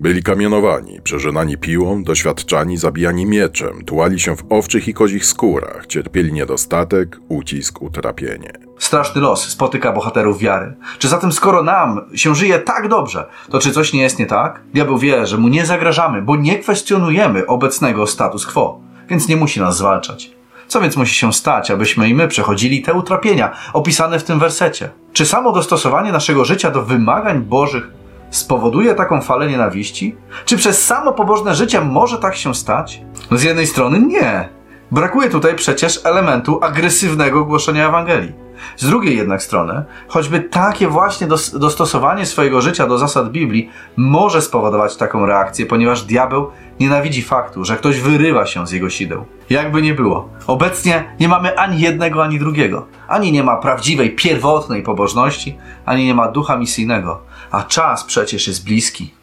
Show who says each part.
Speaker 1: Byli kamienowani, przeżynani piłą, doświadczani, zabijani mieczem, tułali się w owczych i kozich skórach, cierpieli niedostatek, ucisk, utrapienie.
Speaker 2: Straszny los spotyka bohaterów wiary. Czy zatem skoro nam się żyje tak dobrze, to czy coś nie jest nie tak? Diabeł wie, że mu nie zagrażamy, bo nie kwestionujemy obecnego status quo, więc nie musi nas zwalczać. Co więc musi się stać, abyśmy i my przechodzili te utrapienia opisane w tym wersecie? Czy samo dostosowanie naszego życia do wymagań Bożych spowoduje taką falę nienawiści? Czy przez samo pobożne życie może tak się stać? No z jednej strony nie. Brakuje tutaj przecież elementu agresywnego głoszenia Ewangelii. Z drugiej jednak strony, choćby takie właśnie dos dostosowanie swojego życia do zasad Biblii może spowodować taką reakcję, ponieważ diabeł nienawidzi faktu, że ktoś wyrywa się z jego sideł. Jakby nie było, obecnie nie mamy ani jednego, ani drugiego. Ani nie ma prawdziwej, pierwotnej pobożności, ani nie ma ducha misyjnego. A czas przecież jest bliski.